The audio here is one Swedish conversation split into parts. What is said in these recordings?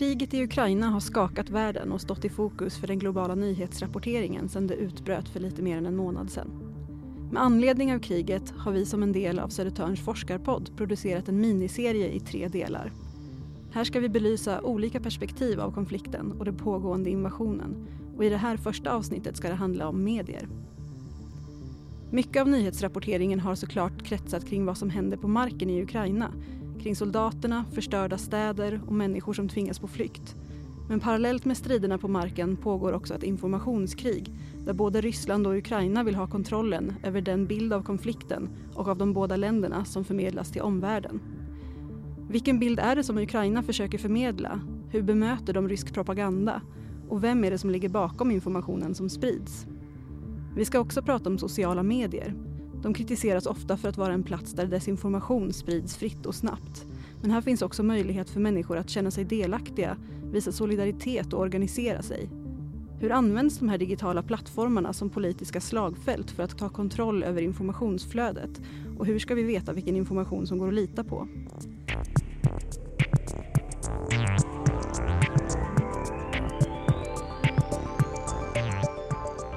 Kriget i Ukraina har skakat världen och stått i fokus för den globala nyhetsrapporteringen sedan det utbröt för lite mer än en månad sedan. Med anledning av kriget har vi som en del av Södertörns forskarpodd producerat en miniserie i tre delar. Här ska vi belysa olika perspektiv av konflikten och den pågående invasionen och i det här första avsnittet ska det handla om medier. Mycket av nyhetsrapporteringen har såklart kretsat kring vad som händer på marken i Ukraina kring soldaterna, förstörda städer och människor som tvingas på flykt. Men parallellt med striderna på marken pågår också ett informationskrig där både Ryssland och Ukraina vill ha kontrollen över den bild av konflikten och av de båda länderna som förmedlas till omvärlden. Vilken bild är det som Ukraina försöker förmedla? Hur bemöter de rysk propaganda? Och vem är det som ligger bakom informationen som sprids? Vi ska också prata om sociala medier de kritiseras ofta för att vara en plats där desinformation sprids fritt och snabbt. Men här finns också möjlighet för människor att känna sig delaktiga, visa solidaritet och organisera sig. Hur används de här digitala plattformarna som politiska slagfält för att ta kontroll över informationsflödet? Och hur ska vi veta vilken information som går att lita på?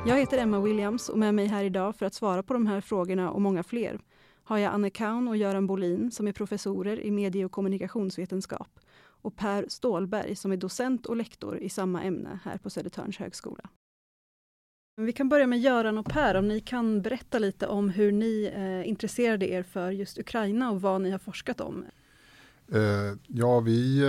Jag heter Emma Williams och med mig här idag för att svara på de här frågorna och många fler har jag Anne Kaun och Göran Bolin som är professorer i medie och kommunikationsvetenskap och Per Stålberg som är docent och lektor i samma ämne här på Södertörns högskola. Vi kan börja med Göran och Per, om ni kan berätta lite om hur ni eh, intresserade er för just Ukraina och vad ni har forskat om. Eh, ja, vi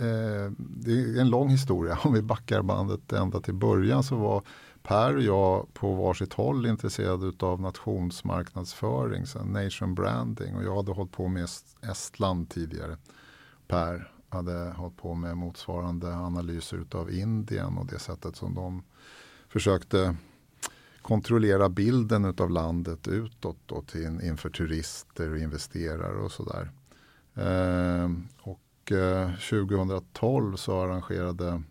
Eh, eh det är en lång historia. Om vi backar bandet ända till början så var Per och jag på varsitt håll intresserade av nationsmarknadsföring, så nation branding och jag hade hållit på med Estland tidigare. Per hade hållit på med motsvarande analyser av Indien och det sättet som de försökte kontrollera bilden av landet utåt då till, inför turister och investerare och sådär. Eh, och eh, 2012 så arrangerade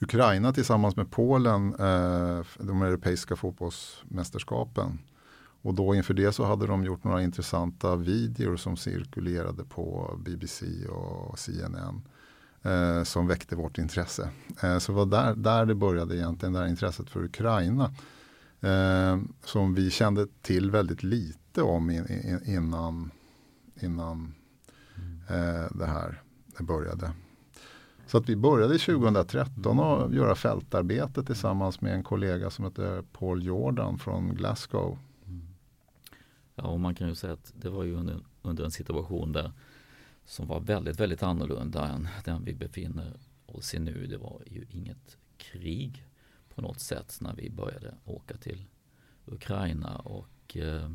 Ukraina tillsammans med Polen eh, de europeiska fotbollsmästerskapen. Och då inför det så hade de gjort några intressanta videor som cirkulerade på BBC och CNN. Eh, som väckte vårt intresse. Eh, så det var där, där det började egentligen, det här intresset för Ukraina. Eh, som vi kände till väldigt lite om in, in, innan, innan mm. eh, det här började. Så att vi började 2013 att göra fältarbete tillsammans med en kollega som heter Paul Jordan från Glasgow. Ja, och man kan ju säga att det var ju under, under en situation där som var väldigt, väldigt annorlunda än den vi befinner oss i nu. Det var ju inget krig på något sätt när vi började åka till Ukraina och eh,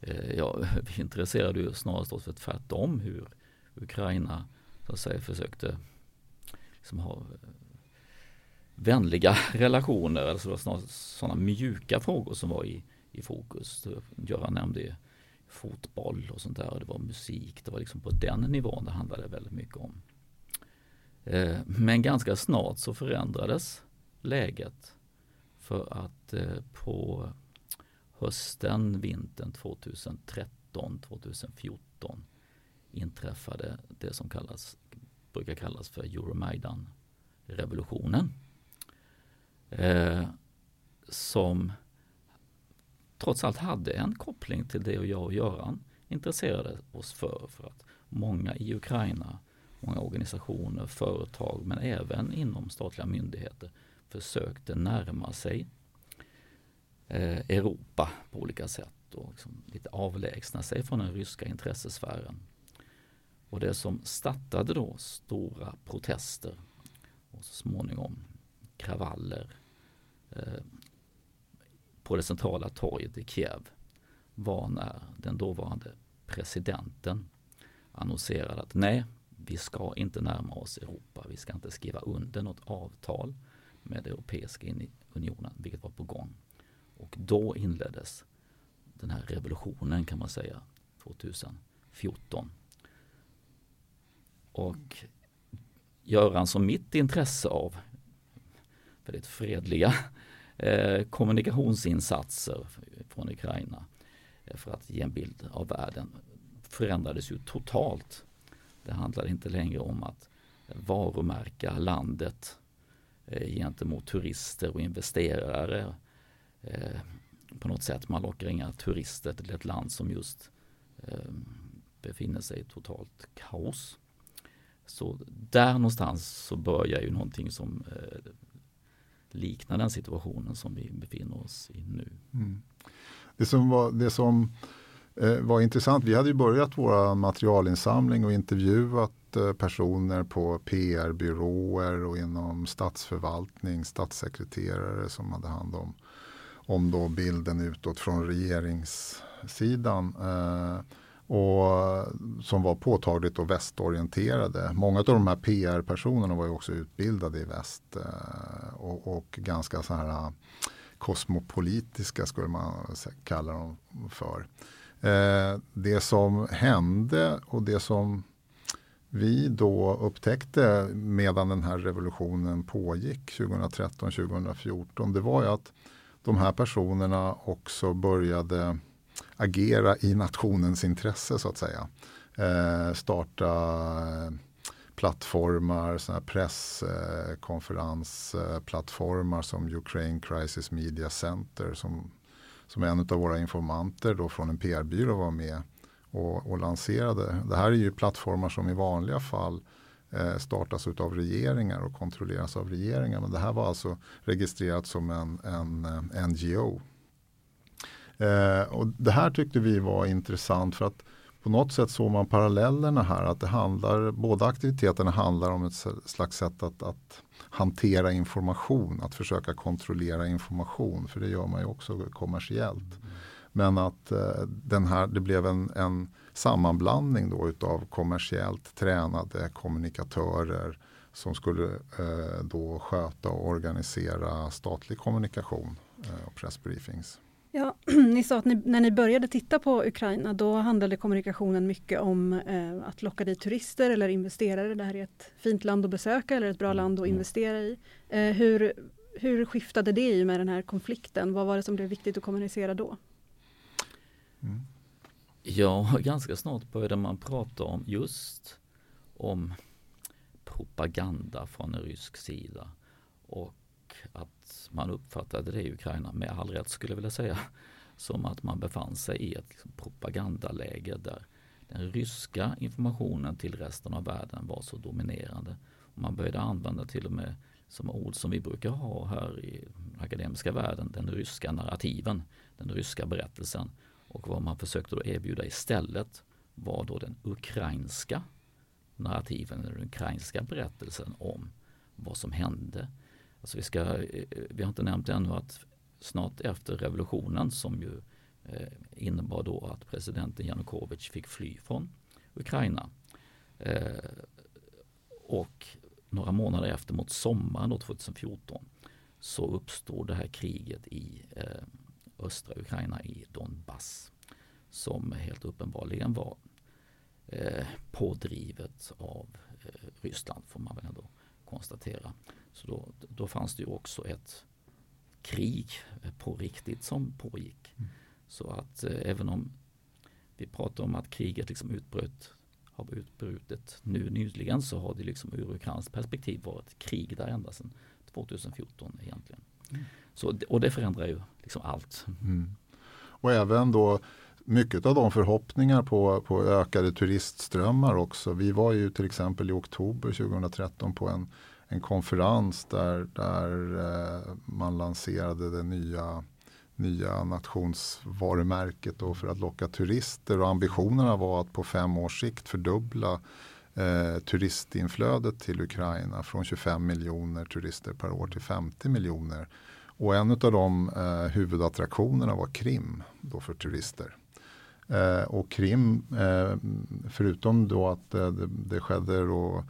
eh ja, vi intresserade ju snarast oss för tvärtom hur Ukraina så att säga, försökte liksom ha eh, vänliga relationer, alltså sådana mjuka frågor som var i, i fokus. Göran nämnde fotboll och sånt där och det var musik. Det var liksom på den nivån det handlade väldigt mycket om. Eh, men ganska snart så förändrades läget för att eh, på hösten, vintern 2013, 2014 inträffade det som kallas, brukar kallas för Euromaidan-revolutionen. Eh, som trots allt hade en koppling till det jag och Göran intresserade oss för. För att många i Ukraina, många organisationer, företag men även inom statliga myndigheter försökte närma sig eh, Europa på olika sätt och liksom lite avlägsna sig från den ryska intressesfären. Och det som startade då stora protester och så småningom kravaller eh, på det centrala torget i Kiev var när den dåvarande presidenten annonserade att nej, vi ska inte närma oss Europa. Vi ska inte skriva under något avtal med Europeiska unionen, vilket var på gång. Och då inleddes den här revolutionen kan man säga 2014 och Göran som mitt intresse av väldigt fredliga eh, kommunikationsinsatser från Ukraina eh, för att ge en bild av världen förändrades ju totalt Det handlar inte längre om att varumärka landet eh, gentemot turister och investerare. Eh, på något sätt man lockar inga turister till ett land som just eh, befinner sig i totalt kaos. Så där någonstans så börjar ju någonting som eh, liknar den situationen som vi befinner oss i nu. Mm. Det som var, det som eh, var intressant, vi hade ju börjat vår materialinsamling och intervjuat eh, personer på PR-byråer och inom statsförvaltning, statssekreterare som hade hand om, om då bilden utåt från regeringssidan. Eh, och som var påtagligt och västorienterade. Många av de här PR-personerna var ju också utbildade i väst eh, och, och, ganska så här eh, kosmopolitiska skulle man kalla dem för. Eh, det som hände och det som vi då upptäckte medan den här revolutionen pågick 2013-2014 det var ju att de här personerna också började agera i nationens intresse så att säga. Eh, starta eh, plattformar, såna presskonferensplattformar som Ukraine Crisis Media Center som, som en av våra informanter då från en PR-byrå var med och, och lanserade. Det här är ju plattformar som i vanliga fall eh, startas av regeringar och kontrolleras av regeringar. Men det här var alltså registrerat som en, en, eh, en NGO Eh, och det här tyckte vi var intressant för att på något sätt såg man parallellerna här. Att det handlar, båda aktiviteterna handlar om ett slags sätt att, att hantera information. Att försöka kontrollera information. För det gör man ju också kommersiellt. Men att eh, den här, det blev en, en sammanblandning då utav kommersiellt tränade kommunikatörer som skulle eh, då sköta och organisera statlig kommunikation eh, och pressbriefings. Ja, ni sa att ni, när ni började titta på Ukraina då handlade kommunikationen mycket om eh, att locka dit turister eller investerare. Det här är ett fint land att besöka eller ett bra land att mm. investera i. Eh, hur, hur skiftade det i med den här konflikten? Vad var det som blev viktigt att kommunicera då? Mm. Ja, ganska snart började man prata om just om propaganda från en rysk sida och att man uppfattade det i Ukraina, med all rätt skulle jag vilja säga, som att man befann sig i ett liksom propagandaläge där den ryska informationen till resten av världen var så dominerande. Och man började använda till och med som ord som vi brukar ha här i den akademiska världen, den ryska narrativen, den ryska berättelsen. Och vad man försökte då erbjuda istället var då den ukrainska narrativen, den ukrainska berättelsen om vad som hände Alltså vi, ska, eh, vi har inte nämnt ännu att snart efter revolutionen som ju eh, innebar då att presidenten Janukovytj fick fly från Ukraina. Eh, och några månader efter mot sommaren 2014 så uppstod det här kriget i eh, östra Ukraina i Donbass. Som helt uppenbarligen var eh, pådrivet av eh, Ryssland får man väl ändå konstatera. Så då, då fanns det ju också ett krig på riktigt som pågick. Mm. Så att eh, även om vi pratar om att kriget liksom utbröt, har utbrutit nu nyligen så har det liksom ur ukrainskt perspektiv varit krig där ända sedan 2014 egentligen. Mm. Så, och det förändrar ju liksom allt. Mm. Och även då mycket av de förhoppningar på, på ökade turistströmmar också. Vi var ju till exempel i oktober 2013 på en en konferens där, där eh, man lanserade det nya, nya nationsvarumärket då för att locka turister och ambitionerna var att på fem års sikt fördubbla eh, turistinflödet till Ukraina från 25 miljoner turister per år till 50 miljoner. Och en av de eh, huvudattraktionerna var Krim då för turister. Eh, och Krim, eh, förutom då att eh, det, det skedde då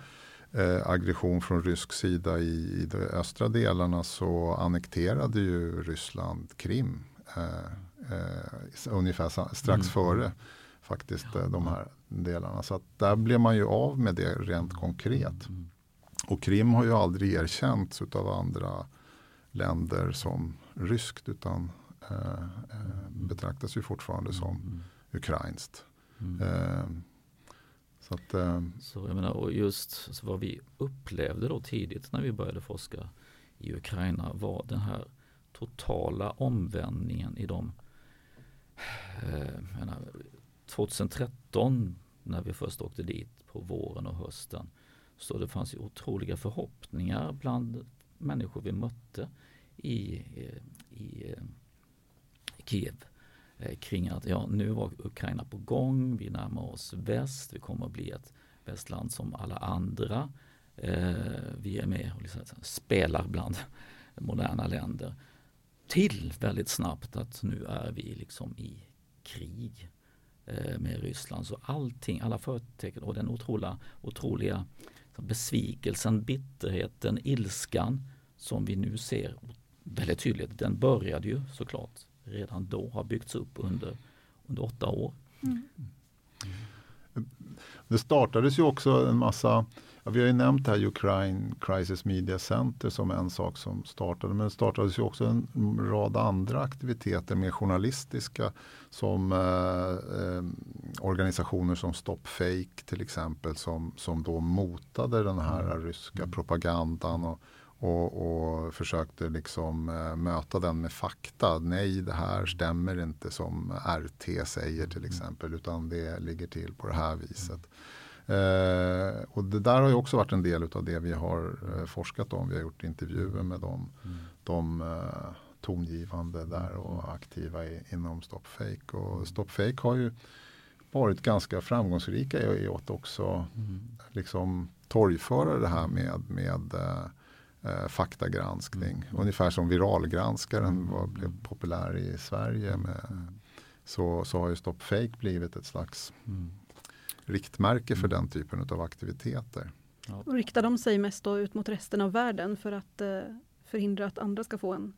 eh, aggression från rysk sida i, i de östra delarna så annekterade ju Ryssland Krim eh, eh, ungefär strax mm. före faktiskt. Eh, de här delarna. Så att där blev man ju av med det rent konkret. Mm. Och Krim har ju aldrig erkänts av andra länder som ryskt utan eh, eh betraktas ju fortfarande som mm. ukrainskt. Mm. Så, att, eh, så jag menar, och just så vad vi upplevde då tidigt när vi började forska i Ukraina var den här totala omvändningen i de eh, menar, 2013 när vi först åkte dit på våren och hösten. Så det fanns ju otroliga förhoppningar bland människor vi mötte i, eh, i, i Kiev. Eh, kring att ja, nu var Ukraina på gång, vi närmar oss väst, vi kommer att bli ett västland som alla andra. Eh, vi är med och liksom spelar bland moderna länder. Till väldigt snabbt att nu är vi liksom i krig eh, med Ryssland. Så allting, alla förtecken och den otroliga, otroliga liksom besvikelsen, bitterheten, ilskan som vi nu ser väldigt tydligt. Den började ju såklart redan då, har byggts upp under, under åtta år. Mm. Det startades ju också en massa Ja, vi har ju nämnt det här Ukraine Crisis Media Center som en sak som startade. Men det startades ju också en rad andra aktiviteter mer journalistiska som eh, eh, organisationer som Stop Fake till exempel som, som då motade den här mm. ryska propagandan och, och, och, försökte liksom eh, möta den med fakta. Nej, det här stämmer inte som RT säger till mm. exempel utan det ligger till på det här viset. Eh, och det där har ju också varit en del av det vi har eh, forskat om. Vi har gjort intervjuer med dem, mm. de eh, tongivande där och aktiva i, inom Stopfake. Och mm. Stopfake har ju varit ganska framgångsrika i, i att också mm. liksom torgföra det här med, med eh, eh faktagranskning. Mm. Ungefär som viralgranskaren mm. var, blev populär i Sverige. Med, mm. så, så har ju Stopfake blivit ett slags mm riktmärke för den typen av aktiviteter. Och riktar de sig mest då ut mot resten av världen för att eh, förhindra att andra ska få en,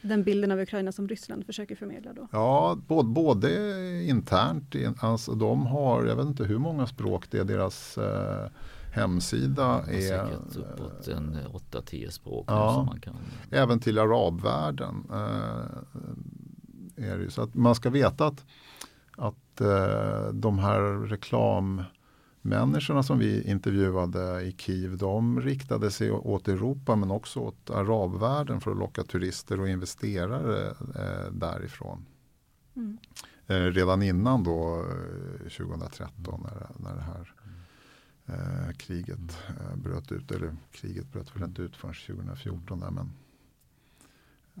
den bilden av Ukraina som Ryssland försöker förmedla? Då? Ja, både, både internt, alltså de har, jag vet inte hur många språk det är, deras eh, hemsida är säkert uppåt en 8-10 språk. Ja, som man kan... Även till arabvärlden. Eh, är det, så att man ska veta att att eh, de här reklammänniskorna som vi intervjuade i Kiev, de riktade sig åt Europa men också åt arabvärlden för att locka turister och investerare eh, därifrån. Mm. Eh, redan innan då 2013 eh, när, när det här eh, kriget eh, bröt ut, eller kriget bröt väl inte ut förrän 2014 där, men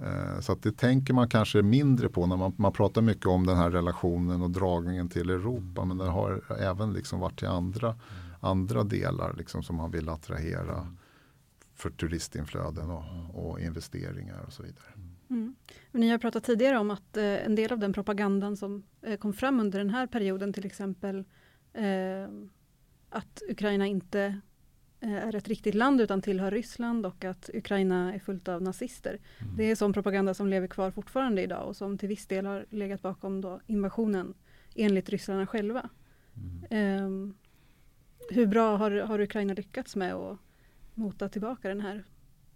Eh, så att det tänker man kanske mindre på när man, man pratar mycket om den här relationen och dragningen till Europa. Men det har även liksom varit till andra, andra delar liksom som man vill attrahera för turistinflöden och, och investeringar och så vidare. Mm. Ni har pratat tidigare om att eh, en del av den propagandan som eh, kom fram under den här perioden till exempel eh, att Ukraina inte Eh, är ett riktigt land utan tillhör Ryssland och att Ukraina är fullt av nazister. Mm. Det är sån propaganda som lever kvar fortfarande idag och som till viss del har legat bakom då invasionen enligt ryssarna själva. Mm. Um, hur bra har, har Ukraina lyckats med att mota tillbaka den här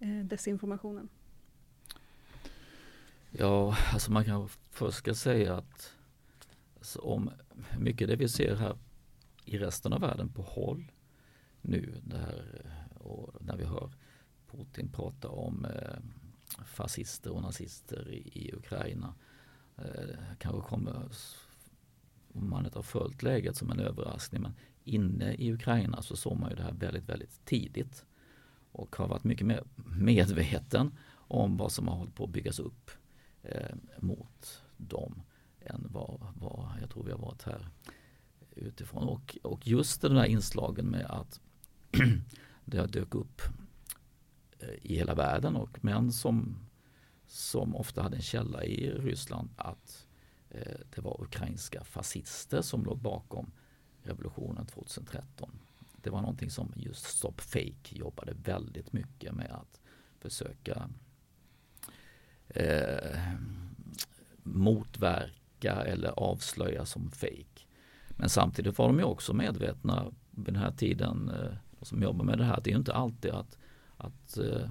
eh, desinformationen? Ja, alltså man kan först ska säga att alltså om mycket det vi ser här i resten av världen på håll nu där, eh, och när vi hör Putin prata om eh, fascister och nazister i, i Ukraina. Eh, kanske kommer, om man inte har följt läget som en överraskning, men inne i Ukraina så såg man ju det här väldigt, väldigt tidigt och har varit mycket mer medveten om vad som har hållit på att byggas upp eh, mot dem än vad, vad jag tror vi har varit här utifrån. Och, och just den här inslagen med att det dök upp eh, i hela världen och män som, som ofta hade en källa i Ryssland att eh, det var ukrainska fascister som låg bakom revolutionen 2013. Det var någonting som just Stop Fake jobbade väldigt mycket med att försöka eh, motverka eller avslöja som fake. Men samtidigt var de ju också medvetna vid den här tiden eh, som jobbar med det här, det är inte alltid att, att eh,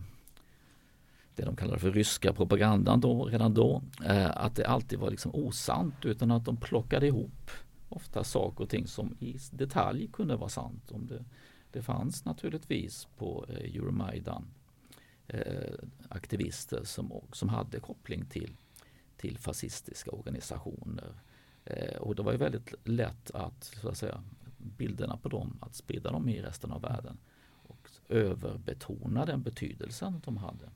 det de kallar för ryska propagandan då, redan då, eh, att det alltid var liksom osant utan att de plockade ihop ofta saker och ting som i detalj kunde vara sant. Om det, det fanns naturligtvis på eh, Euromaidan eh, aktivister som, som hade koppling till, till fascistiska organisationer. Eh, och det var ju väldigt lätt att, så att säga, bilderna på dem, att sprida dem i resten av världen och överbetona den betydelsen de hade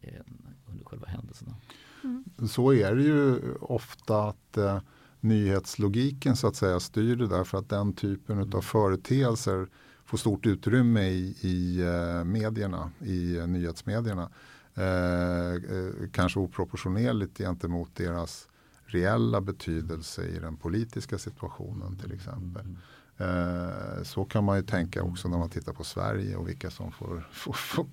eh, under själva händelserna. Mm. Så är det ju ofta att eh, nyhetslogiken så att säga styr det där för att den typen mm. av företeelser får stort utrymme i, i eh, medierna, i eh, nyhetsmedierna. Eh, eh, kanske oproportionerligt gentemot deras reella betydelse i den politiska situationen till exempel. Mm. Eh, så kan man ju tänka också när man tittar på Sverige och vilka som får, får, får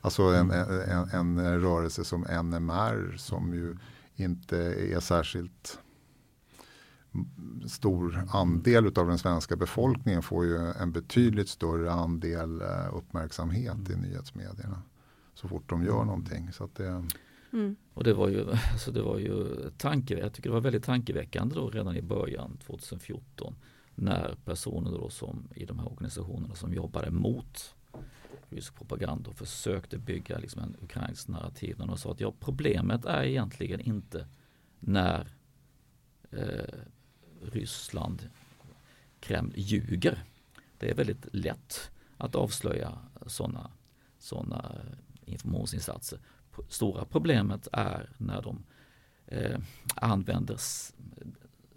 alltså en, en, en, rörelse som NMR som ju inte är särskilt stor andel av den svenska befolkningen får ju en betydligt större andel eh, uppmärksamhet i nyhetsmedierna så fort de gör någonting. Så det, mm. Och det var ju, alltså det var ju tanke, jag tycker det var väldigt tankeväckande då redan i början 2014 när personer då som i de här organisationerna som jobbade mot rysk propaganda och försökte bygga liksom en ukrainsk narrativ. När de sa att ja, problemet är egentligen inte när eh, Ryssland, Kreml ljuger. Det är väldigt lätt att avslöja sådana såna informationsinsatser. Stora problemet är när de eh, använder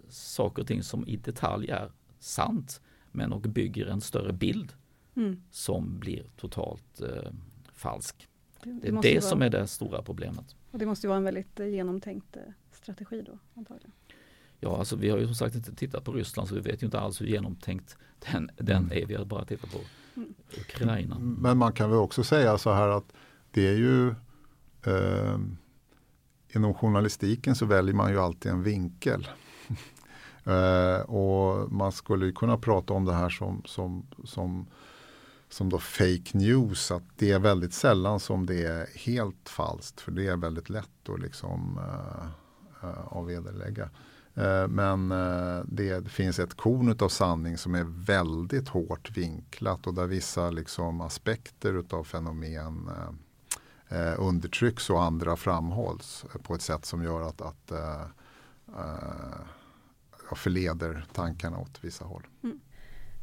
saker och ting som i detalj är sant men och bygger en större bild mm. som blir totalt eh, falsk. Det, det, är det vara, som är det stora problemet. Och det måste vara en väldigt eh, genomtänkt eh, strategi då antagligen. Ja, alltså vi har ju som sagt inte tittat på Ryssland så vi vet ju inte alls hur genomtänkt den, den är. Vi har bara tittat på mm. Ukraina. Men man kan väl också säga så här att det är ju eh, inom journalistiken så väljer man ju alltid en vinkel. Eh, och man skulle kunna prata om det här som, som, som, som då fake news. Att det är väldigt sällan som det är helt falskt. För det är väldigt lätt att liksom eh, eh avvederlägga. Eh, men eh, det finns ett korn av sanning som är väldigt hårt vinklat och där vissa liksom, aspekter av fenomen undertrycks och andra framhålls på ett sätt som gör att, att förleder tankarna åt vissa håll. Mm.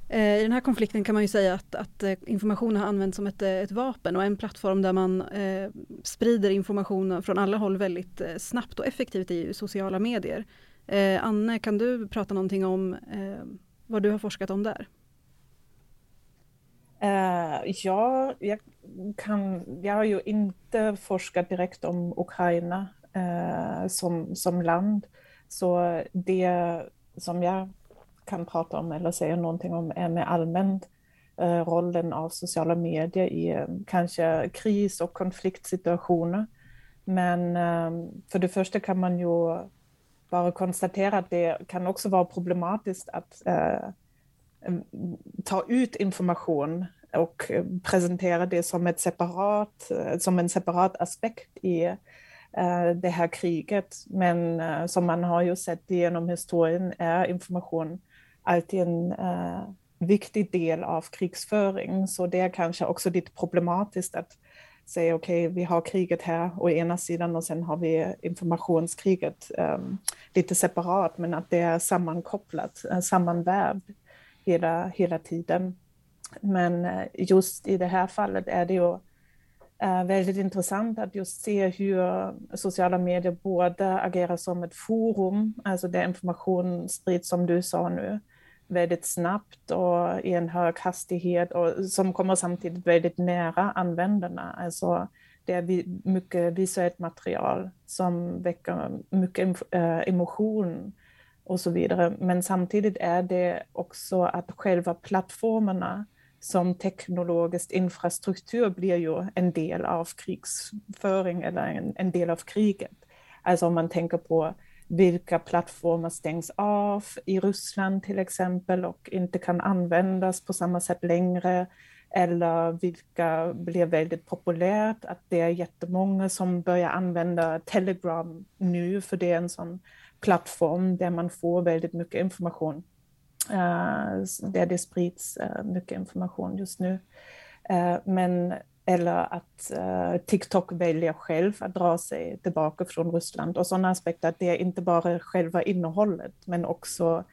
Eh, I den här konflikten kan man ju säga att, att eh, information har använts som ett, eh, ett, vapen och en plattform där man eh, sprider information från alla håll väldigt snabbt och effektivt i sociala medier. Eh, Anne, kan du prata någonting om eh, vad du har forskat om där? ja, jag, kan, jag har ju inte forskat direkt om Ukraina eh, som, som land. Så det som jag kan prata om eller säga någonting om är med allmänt eh, rollen av sociala medier i eh, kanske kris och konfliktsituationer. Men eh, för det första kan man ju bara konstatera att det kan också vara problematiskt att eh, ta ut information och eh, presentera det som, ett separat, eh, som en separat aspekt i eh, det här kriget. Men som man har ju sett genom historien är information alltid en viktig del av krigsföring. Så det är kanske också lite problematiskt att säga okej, okay, vi har kriget här å ena sidan och sen har vi informationskriget um, lite separat, men att det är sammankopplat, sammanvävd hela, hela tiden. Men eh, just i det här fallet är det ju eh, väldigt intressant att just se hur sociala medier både agerar som ett forum, alltså där information sprids som du sa nu, väldigt snabbt och i en hög hastighet och som kommer samtidigt väldigt nära användarna. Alltså det är mycket visuellt material som väcker mycket eh, emotion och så vidare. Men samtidigt är det också att själva plattformarna som teknologisk infrastruktur blir ju en del av krigsföring eller en, en del av kriget. Alltså om man tänker på vilka plattformar stängs av i Ryssland till exempel och inte kan användas på samma sätt längre. Eller vilka blir väldigt populärt, att det är jättemånga som börjar använda Telegram nu, för det är en sån plattform där man får väldigt mycket information Eh, där det sprids eh, mycket information just nu. Eh, men eller att TikTok väljer själv att dra sig tillbaka från Ryssland och sådana aspekter att det är inte bara själva innehållet men också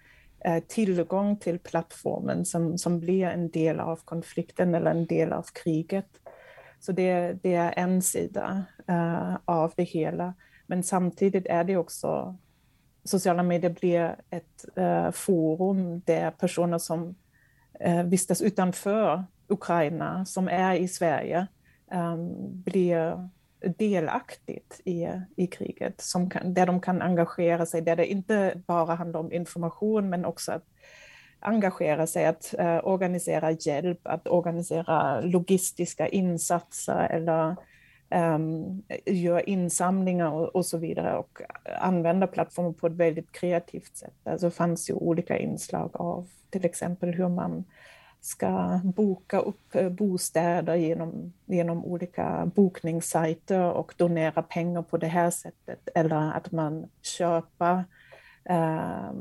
tillgång till plattformen som, som blir en del av konflikten eller en del av kriget. Så det, det är en sida uh, av det hela. Men samtidigt är det också, sociala medier blir ett eh, forum där personer som eh, vistas utanför Ukraina, som är i Sverige, eh, blir delaktigt i, i kriget, som kan, där de kan engagera sig, där det inte bara handlar om information, men också att engagera sig, att eh, organisera hjälp, att organisera logistiska insatser eller Ehm, göra insamlingar och, och, så vidare och använda plattformen på ett väldigt kreativt sätt. Alltså det fanns ju olika inslag av till exempel hur man ska boka upp eh, bostäder genom, genom olika bokningssajter och donera pengar på det här sättet. Eller att man köper eh,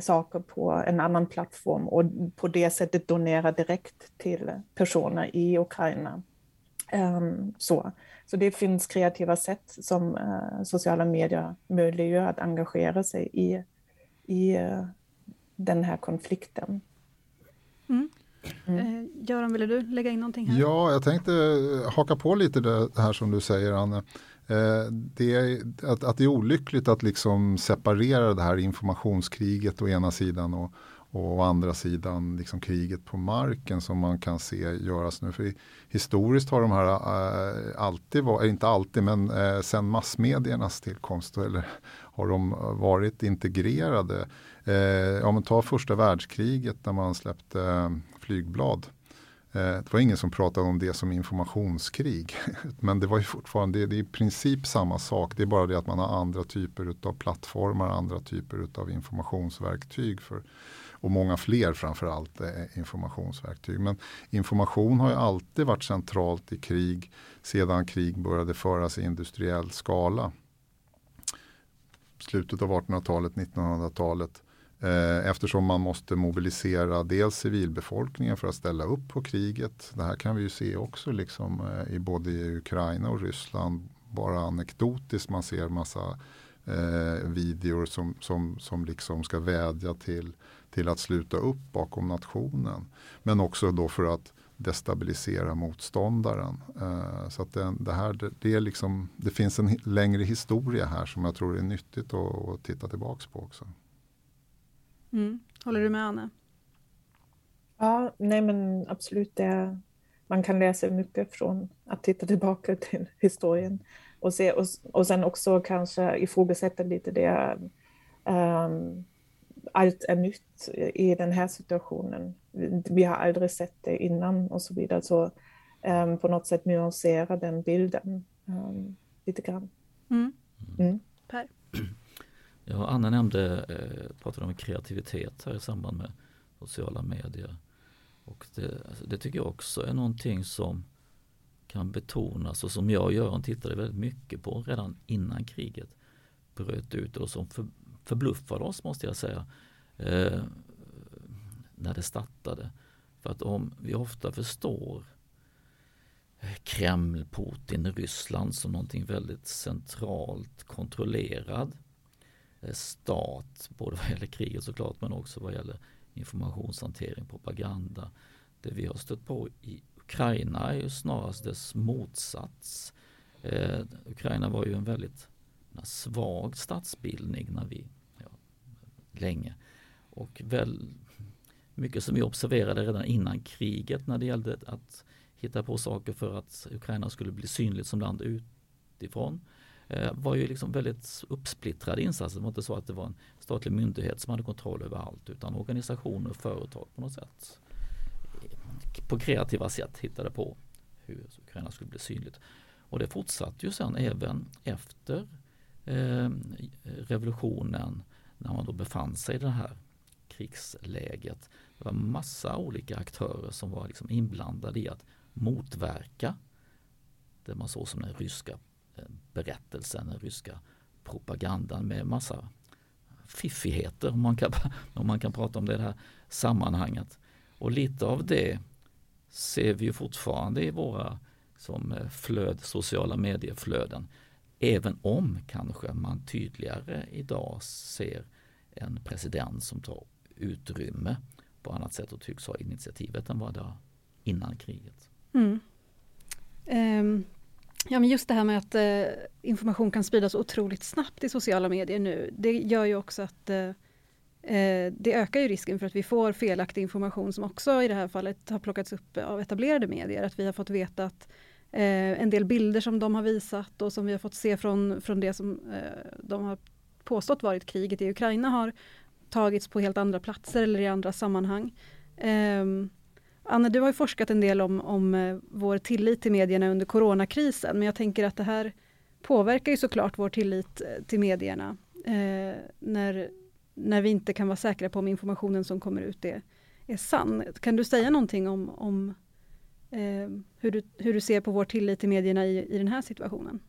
saker på en annan plattform och på det sättet donera direkt till personer i Ukraina. Um, så. så det finns kreativa sätt som uh, sociala medier möjliggör att engagera sig i, i uh, den här konflikten. Mm. Mm. Eh, Göran, ville du lägga in någonting här? Ja, jag tänkte haka på lite det här som du säger Anne. Eh, det är, att, att det är olyckligt att liksom separera det här informationskriget å ena sidan och, och å andra sidan liksom kriget på marken som man kan se göras nu. För historiskt har de här äh, alltid varit, inte alltid men äh, sen massmediernas tillkomst eller har de varit integrerade. Eh, ja, men ta första världskriget när man släppte äh, flygblad. Det var ingen som pratade om det som informationskrig. Men det var ju fortfarande, det är i princip samma sak. Det är bara det att man har andra typer av plattformar, andra typer av informationsverktyg. För, och många fler framförallt eh, informationsverktyg. Men information har ju alltid varit centralt i krig sedan krig började föras i industriell skala. Slutet av 1800-talet, 1900-talet. Eh, eftersom man måste mobilisera dels civilbefolkningen för att ställa upp på kriget. Det här kan vi ju se också liksom, eh, i både Ukraina och Ryssland. Bara anekdotiskt man ser massa eh, videor som, som, som liksom ska vädja till, till att sluta upp bakom nationen. Men också då för att destabilisera motståndaren. Eh, så att det, det här, det, det, är liksom, det finns en längre historia här som jag tror är nyttigt att, att titta tillbaks på också. Mm. Håller du med Anne? Ja, nej men absolut. Det, man kan läsa mycket från att titta tillbaka till historien och, se, och, och sen också kanske ifrågasätta lite det. Um, allt är nytt i den här situationen. Vi har aldrig sett det innan och så vidare. Så um, på något sätt nyansera den bilden um, lite grann. Mm. Mm. Per? Ja, Anna nämnde, eh, pratade om kreativitet här i samband med sociala medier. Och det, alltså, det, tycker jag också är någonting som kan betonas och som jag och Göran tittade väldigt mycket på redan innan kriget bröt ut och som för, förbluffade oss måste jag säga eh, när det startade. För att om vi ofta förstår eh, Kreml, Putin, Ryssland som någonting väldigt centralt kontrollerad eh, stat, både vad gäller kriget såklart men också vad gäller informationshantering, propaganda. Det vi har stött på i Ukraina är ju snarast dess motsats. Eh, Ukraina var ju en väldigt svag statsbildning när vi, länge. Och väl mycket som vi observerade redan innan kriget när det gällde att hitta på saker för att Ukraina skulle bli synligt som land utifrån eh, var ju liksom väldigt uppsplittrade insatser. Det var inte så att det var en statlig myndighet som hade kontroll över allt utan organisationer och företag på något sätt på kreativa sätt hittade på hur Ukraina skulle bli synligt. Och det fortsatte ju sen även efter eh, revolutionen när man då befann sig i det här krigsläget. Det var massa olika aktörer som var liksom inblandade i att motverka det man såg som den ryska eh, berättelsen, den ryska propagandan med massa fiffigheter om man kan, om man kan prata om det, det här sammanhanget. Och lite av det ser vi ju fortfarande i våra som eh, flöd, sociala medieflöden. Även om kanske man tydligare idag ser en president som tar utrymme på annat sätt och tycks ha initiativet än vad det var innan kriget. Mm. Um, ja, men just det här med att uh, information kan spridas otroligt snabbt i sociala medier nu, det gör ju också att uh, det ökar ju risken för att vi får felaktig information som också i det här fallet har plockats upp av etablerade medier. Att vi har fått veta att eh, en del bilder som de har visat och som vi har fått se från, från det som eh, de har påstått varit kriget i Ukraina har tagits på helt andra platser eller i andra sammanhang. Eh, Anne, du har forskat en del om, om eh, vår tillit till medierna under coronakrisen, men jag tänker att det här påverkar ju såklart vår tillit eh, till medierna eh, när, när vi inte kan vara säkra på om informationen som kommer ut är, är sann. Kan du säga någonting om, om eh, hur, du, hur du ser på vår tillit till medierna i, i den här situationen?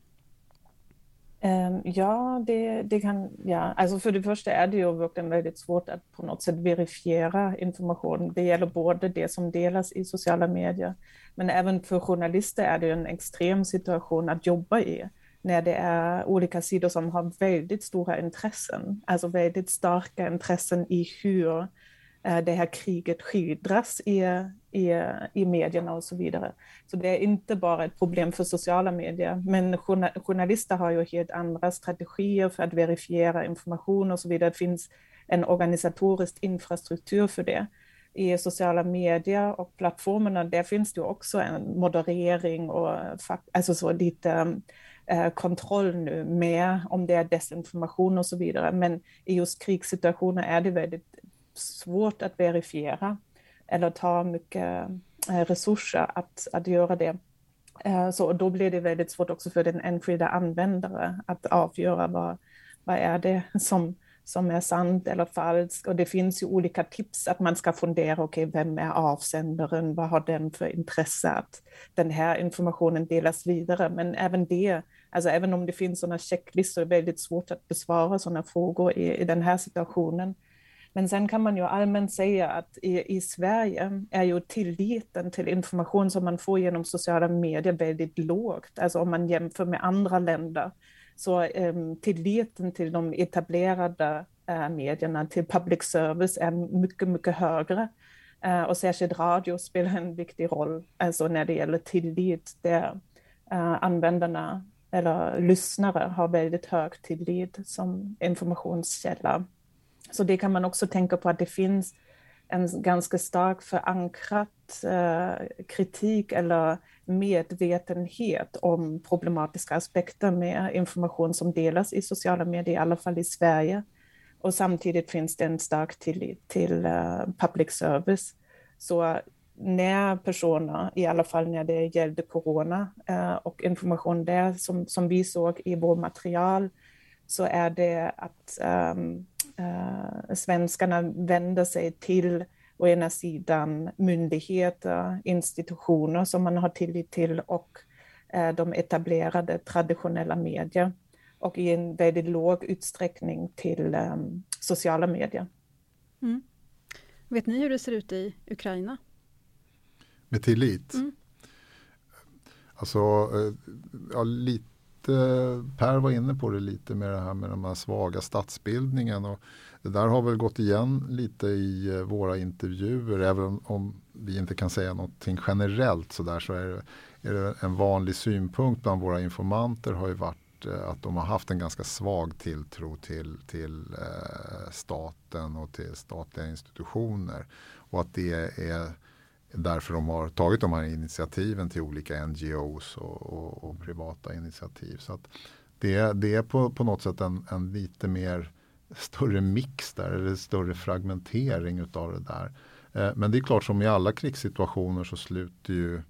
Ehm, ja, det, det kan, ja, alltså för det första är det ju verkligen väldigt svårt att på något sätt verifiera information. Det gäller både det som delas i sociala medier, men även för journalister är det en extrem situation att jobba i när det är olika sidor som har väldigt stora intressen, alltså väldigt starka intressen i hur Eh, Eh, det här kriget skildras i, i, i medierna och så vidare. Så det är inte bara ett problem för sociala medier, men journalister har ju helt andra strategier för att verifiera information och så vidare. Det finns en organisatorisk infrastruktur för det. I sociala medier och plattformarna, där finns det också en moderering och alltså så lite eh, kontroll nu med om det är desinformation och så vidare. Men i just krigssituationer är det väldigt svårt att verifiera eller ta mycket eh, resurser att, att göra det. Eh, så då blir det väldigt svårt också för den enskilda användaren, att avgöra vad, vad är det som, som är sant eller falskt. Och det finns ju olika tips att man ska fundera, okej, okay, vem är avsändaren? Vad har den för intresse att den här informationen delas vidare? Men även det, alltså även om det finns sådana checklistor, är det väldigt svårt att besvara sådana frågor i, i den här situationen. Men sen kan man ju allmänt säga att i, i Sverige är ju tilliten till information som man får genom sociala medier väldigt lågt. Alltså om man jämför med andra länder. Så eh, tilliten till de etablerade eh, medierna, till public service, är mycket, mycket högre. Eh, och särskilt radio spelar en viktig roll alltså när det gäller tillit, där eh, användarna eller lyssnare har väldigt hög tillit som informationskälla. Så det kan man också tänka på att det finns en ganska stark förankrad eh, kritik eller medvetenhet om problematiska aspekter med information som delas i sociala medier, i alla fall i Sverige. Och samtidigt finns det en stark tillit till eh, public service. Så när personer, i alla fall när det gällde corona eh, och information där som, som vi såg i vårt material, så är det att um, eh, svenskarna vänder sig till å ena sidan myndigheter, institutioner som man har tillit till och eh, de etablerade traditionella medier och i en väldigt låg utsträckning till eh, sociala medier. Mm. Vet ni hur det ser ut i Ukraina? Med tillit? Mm. Alltså, eh, ja, lite Per var inne på det lite med det här med den här svaga statsbildningen. Och det där har väl gått igen lite i eh, våra intervjuer. Även om vi inte kan säga någonting generellt så där så är det, är det en vanlig synpunkt bland våra informanter har ju varit eh, att de har haft en ganska svag tilltro till, till eh, staten och till statliga institutioner. Och att det är därför de har tagit de här initiativen till olika NGOs och, och, och privata initiativ. Så att det, det är på, på något sätt en, en lite mer större mix där, eller större fragmentering utav det där. Eh, men det är klart som i alla krigssituationer så sluter ju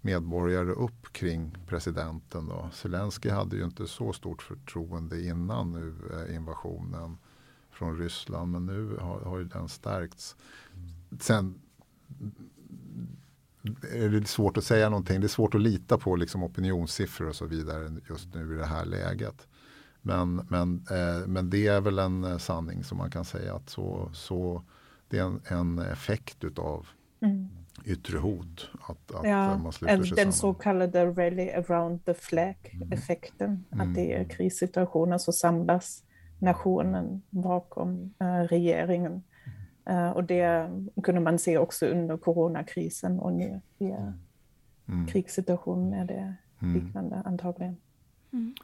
medborgare upp kring presidenten. Då. Zelensky hade ju inte så stort förtroende innan nu eh, invasionen från Ryssland men nu har, har ju den stärkts. Sen är det svårt att säga någonting. Det är svårt att lita på liksom opinionssiffror och så vidare just nu i det här läget. Men, men, eh, men det är väl en eh, sanning som man kan säga att så, så det är en, en effekt utav mm. yttre hot. Att, att ja, man sluter sig den så kallade rally around the flag-effekten. Mm. Att det är krissituationer så samlas nationen bakom äh, regeringen. Uh, och det kunde man se också under coronakrisen och nu i mm. krigssituationen är det mm. liknande antagligen. Mm.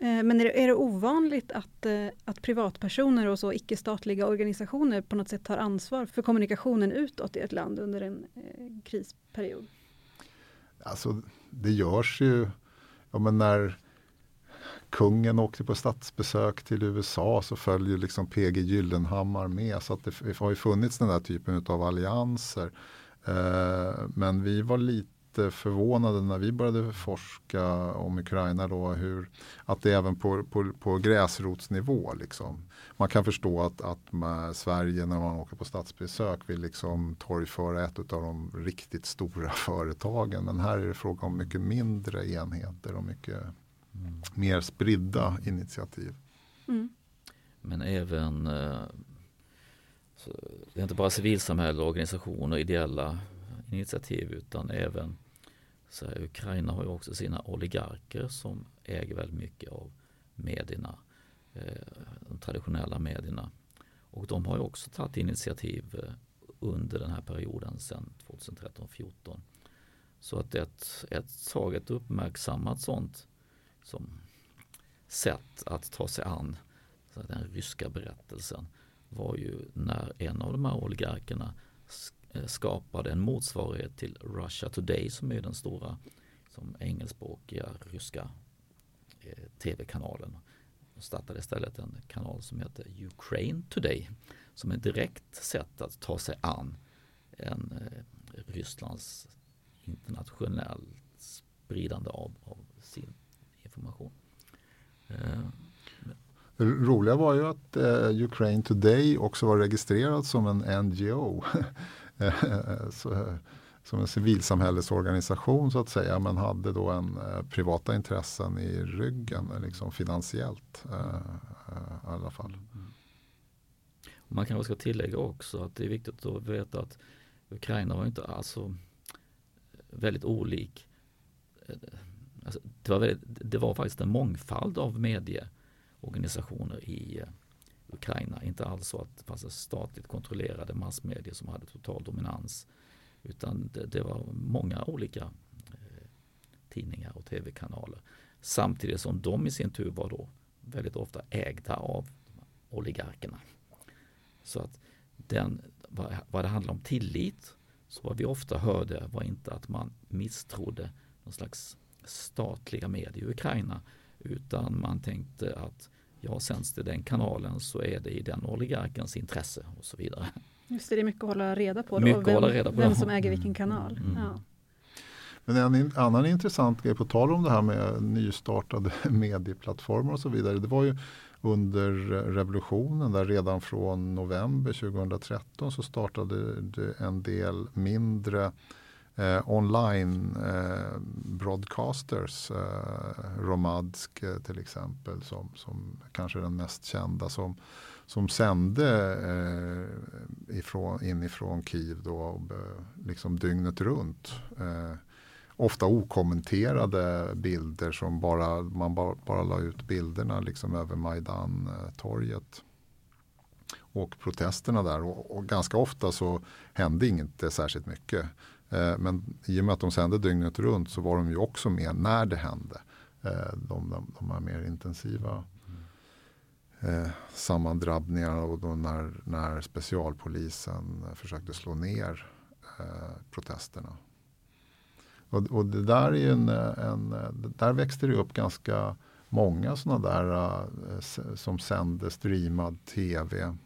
Eh, men är det, är det ovanligt att, eh, att privatpersoner och så icke-statliga organisationer på något sätt tar ansvar för kommunikationen utåt i ett land under en eh, krisperiod? Alltså det görs ju, ja men när kungen åkte på statsbesök till USA så följer liksom PG Gyllenhammar med. Så att det har ju funnits den där typen av allianser. Eh, men vi var lite förvånade när vi började forska om Ukraina då hur att det även på, på, på gräsrotsnivå liksom. Man kan förstå att, att Sverige när man åker på statsbesök vill liksom torgföra ett av de riktigt stora företagen. Men här är det fråga om mycket mindre enheter och mycket mer spridda initiativ. Mm. Men även eh, det är inte bara civilsamhälle, organisationer, ideella initiativ utan även så här, Ukraina har ju också sina oligarker som äger väldigt mycket av medierna, eh, de traditionella medierna. Och de har ju också tagit initiativ eh, under den här perioden sedan 2013-14. Så att ett, ett tag ett uppmärksammat sånt som sätt att ta sig an den ryska berättelsen var ju när en av de här oligarkerna eh, skapade en motsvarighet till Russia Today som är den stora som engelskspråkiga ryska eh, tv-kanalen. Och startade istället en kanal som heter Ukraine Today som är ett direkt sätt att ta sig an en eh, Rysslands internationellt spridande av, av sin information. Eh, det roliga var ju att eh, Ukraine Today också var registrerad som en NGO. så, som en civilsamhällesorganisation så att säga men hade då en eh, privata intressen i ryggen liksom finansiellt eh, eh, i alla fall. Man kanske ska tillägga också att det är viktigt att veta att Ukraina var inte alltså väldigt olik. Alltså, det, var väldigt, det var faktiskt en mångfald av medieorganisationer i eh, Ukraina. Inte alls så att det fanns statligt kontrollerade massmedier som hade total dominans. Utan det, det var många olika eh, tidningar och tv-kanaler. Samtidigt som de i sin tur var då väldigt ofta ägda av oligarkerna. Så att den, vad, vad det handlar om tillit, så vad vi ofta hörde var inte att man misstrodde någon slags statliga medier i Ukraina utan man tänkte att ja, sänds det den kanalen så är det i den oligarkens intresse och så vidare. Just det, det är mycket att hålla reda på. Då, mycket vem, hålla reda på. vem som äger vilken kanal. Mm. Ja. Men en annan intressant grej på tal om det här med nystartade medieplattformar och så vidare. Det var ju under revolutionen där redan från november 2013 så startade det en del mindre eh, online eh, broadcasters. Eh, Romadsk eh, till exempel som, som kanske är den mest kända som, som sände eh, ifrån, inifrån Kiev då, eh, liksom dygnet runt. Eh, ofta okommenterade bilder som bara, man bara, bara la ut bilderna liksom över Majdan-torget och protesterna där och, och, ganska ofta så hände inte särskilt mycket. Eh, men i och med att de sände dygnet runt så var de ju också med när det hände. Eh, de, de, de här mer intensiva eh, sammandrabbningarna och då när, när specialpolisen försökte slå ner eh, protesterna. Och, och, det där är en, en, där växte det upp ganska många sådana där eh, som sände streamad tv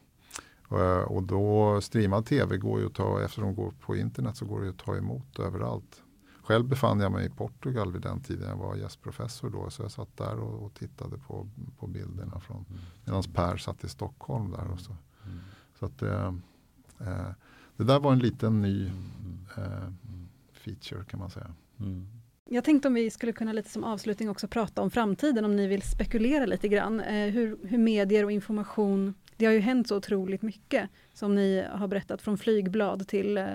och då streamad tv går ju att ta, eftersom de går på internet så går det att ta emot överallt. Själv befann jag mig i Portugal vid den tiden. Jag var gästprofessor då. Så jag satt där och, och tittade på, på bilderna från mm. medan Per satt i Stockholm där. Och så. Mm. så att eh, eh, det där var en liten ny mm. eh, feature kan man säga. Mm. Jag tänkte om vi skulle kunna lite som avslutning också prata om framtiden, om ni vill spekulera lite grann. Eh, hur, hur medier och information, det har ju hänt så otroligt mycket, som ni har berättat, från flygblad till eh,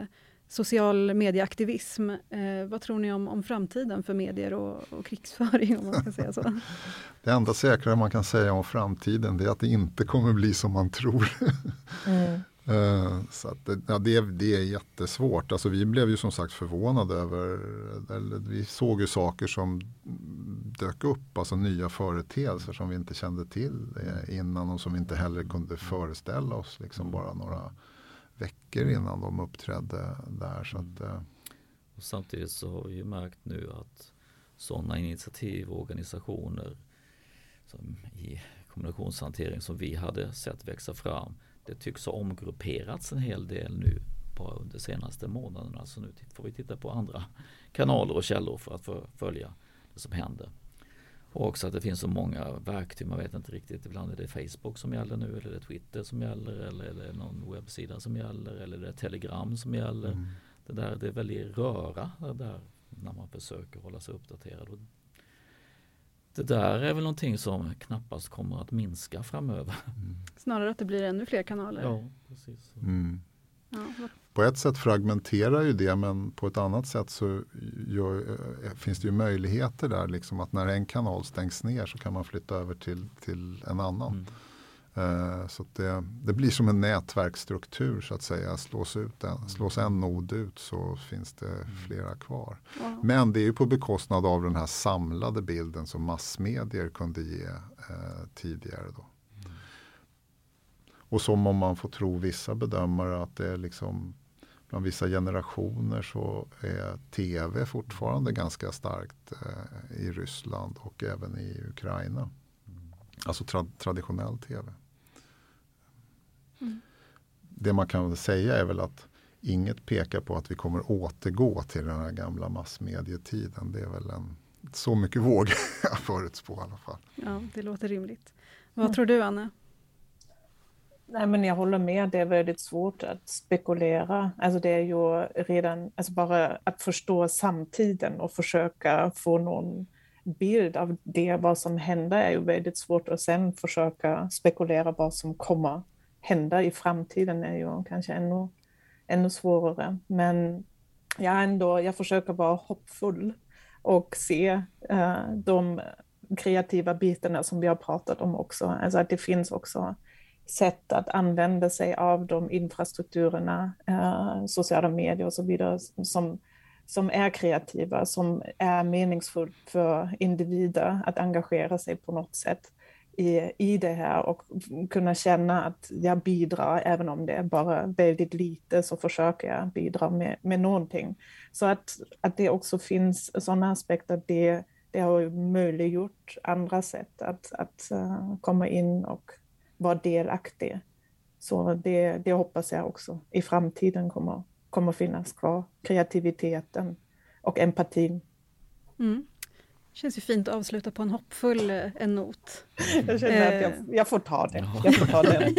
social medieaktivism. Eh, vad tror ni om, om framtiden för medier och, och krigsföring? Om man ska säga så? Det enda säkra man kan säga om framtiden det är att det inte kommer bli som man tror. Mm. Eh, så att, ja, det, det är jättesvårt. Alltså, vi blev ju som sagt förvånade över, eller, vi såg ju saker som dök upp, alltså nya företeelser som vi inte kände till eh, innan och som vi inte heller kunde föreställa oss liksom bara några veckor innan de uppträdde där. Så att, eh. och samtidigt så har vi ju märkt nu att sådana initiativ och organisationer som i kommunikationshantering som vi hade sett växa fram det tycks ha omgrupperats en hel del nu bara under senaste månaderna. Så nu får vi titta på andra kanaler och källor för att följa det som händer. Och också att det finns så många verktyg, man vet inte riktigt. Ibland är det Facebook som gäller nu eller det Twitter som gäller eller är det någon webbsida som gäller eller är det Telegram som gäller. Mm. Det, där, det är väldigt röra det där när man försöker hålla sig uppdaterad. Det där är väl någonting som knappast kommer att minska framöver. Mm. Snarare att det blir ännu fler kanaler. Ja, precis. Mm. Ja, på ett sätt fragmenterar ju det men på ett annat sätt så gör, eh, finns det ju möjligheter där liksom att när en kanal stängs ner så kan man flytta över till, till en annan. Mm. Uh, så det, det, blir som en nätverksstruktur så att säga. Slås, ut en, slås en nod ut så finns det mm. flera kvar. Wow. Men det är ju på bekostnad av den här samlade bilden som massmedier kunde ge uh, tidigare. Då. Mm. Och som om man får tro vissa bedömare att det är liksom bland vissa generationer så är tv fortfarande ganska starkt uh, i Ryssland och även i Ukraina. Alltså tra traditionell tv. Mm. Det man kan säga är väl att inget pekar på att vi kommer återgå till den här gamla massmedietiden. Det är väl en, så mycket vågar jag förutspå i alla fall. Ja, det låter rimligt. Vad mm. tror du Anne? Nej, men jag håller med, det är väldigt svårt att spekulera. Alltså det är ju redan, alltså bara att förstå samtiden och försöka få någon bild av det, vad som händer, är ju väldigt svårt att sen försöka spekulera vad som kommer hända i framtiden är ju kanske ännu, ännu svårare. Men jag, ändå, jag försöker vara hoppfull och se uh, de kreativa bitarna som vi har pratat om också. Alltså att det finns också sätt att använda sig av de infrastrukturerna, uh, sociala medier och så vidare, som som är kreativa, som är meningsfullt för individer att engagera sig på något sätt i, i det här och kunna känna att jag bidrar, även om det är bara väldigt lite så försöker jag bidra med, med någonting. Så att, att det också finns sådana aspekter, det, det har möjliggjort andra sätt att, att eh, komma in och vara delaktig. Så det, det hoppas jag också i framtiden kommer kommer finnas kvar. Kreativiteten och empatin. Mm. Känns ju fint att avsluta på en hoppfull eh, en not. Jag känner att jag, eh. jag får ta det. Jag får ta den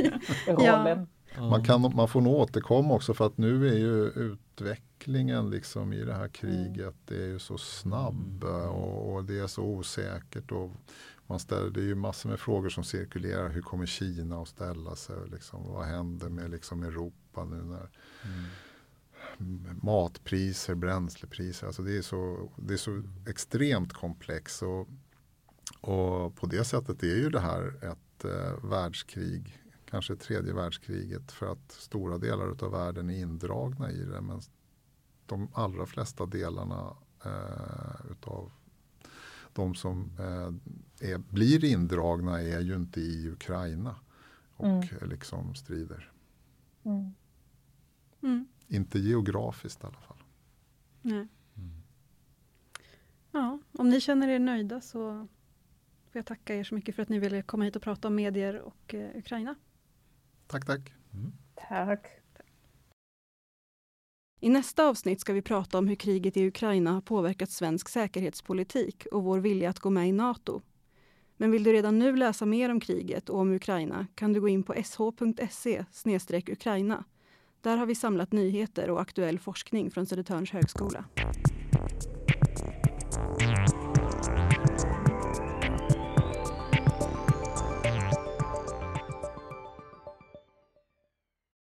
rollen. Ja. Man, kan, man får nog återkomma också för att nu är ju utvecklingen liksom i det här kriget det är ju så snabb mm. och, och, det är så osäkert. Och man ställer, det är ju massor med frågor som cirkulerar. Hur kommer Kina att ställa sig? Liksom, vad händer med liksom Europa nu när mm matpriser, bränslepriser. Alltså det, är så, det är så extremt komplext. Och, och på det sättet är ju det här ett eh, världskrig, kanske tredje världskriget för att stora delar av världen är indragna i det. Men de allra flesta delarna eh, utav de som eh, är, blir indragna är ju inte i Ukraina och mm. liksom strider. Mm. Mm. Inte geografiskt i alla fall. Nej. Mm. Ja, om ni känner er nöjda så får jag tacka er så mycket för att ni ville komma hit och prata om medier och eh, Ukraina. Tack, tack. Mm. Tack. I nästa avsnitt ska vi prata om hur kriget i Ukraina har påverkat svensk säkerhetspolitik och vår vilja att gå med i Nato. Men vill du redan nu läsa mer om kriget och om Ukraina kan du gå in på sh.se Ukraina där har vi samlat nyheter och aktuell forskning från Södertörns högskola.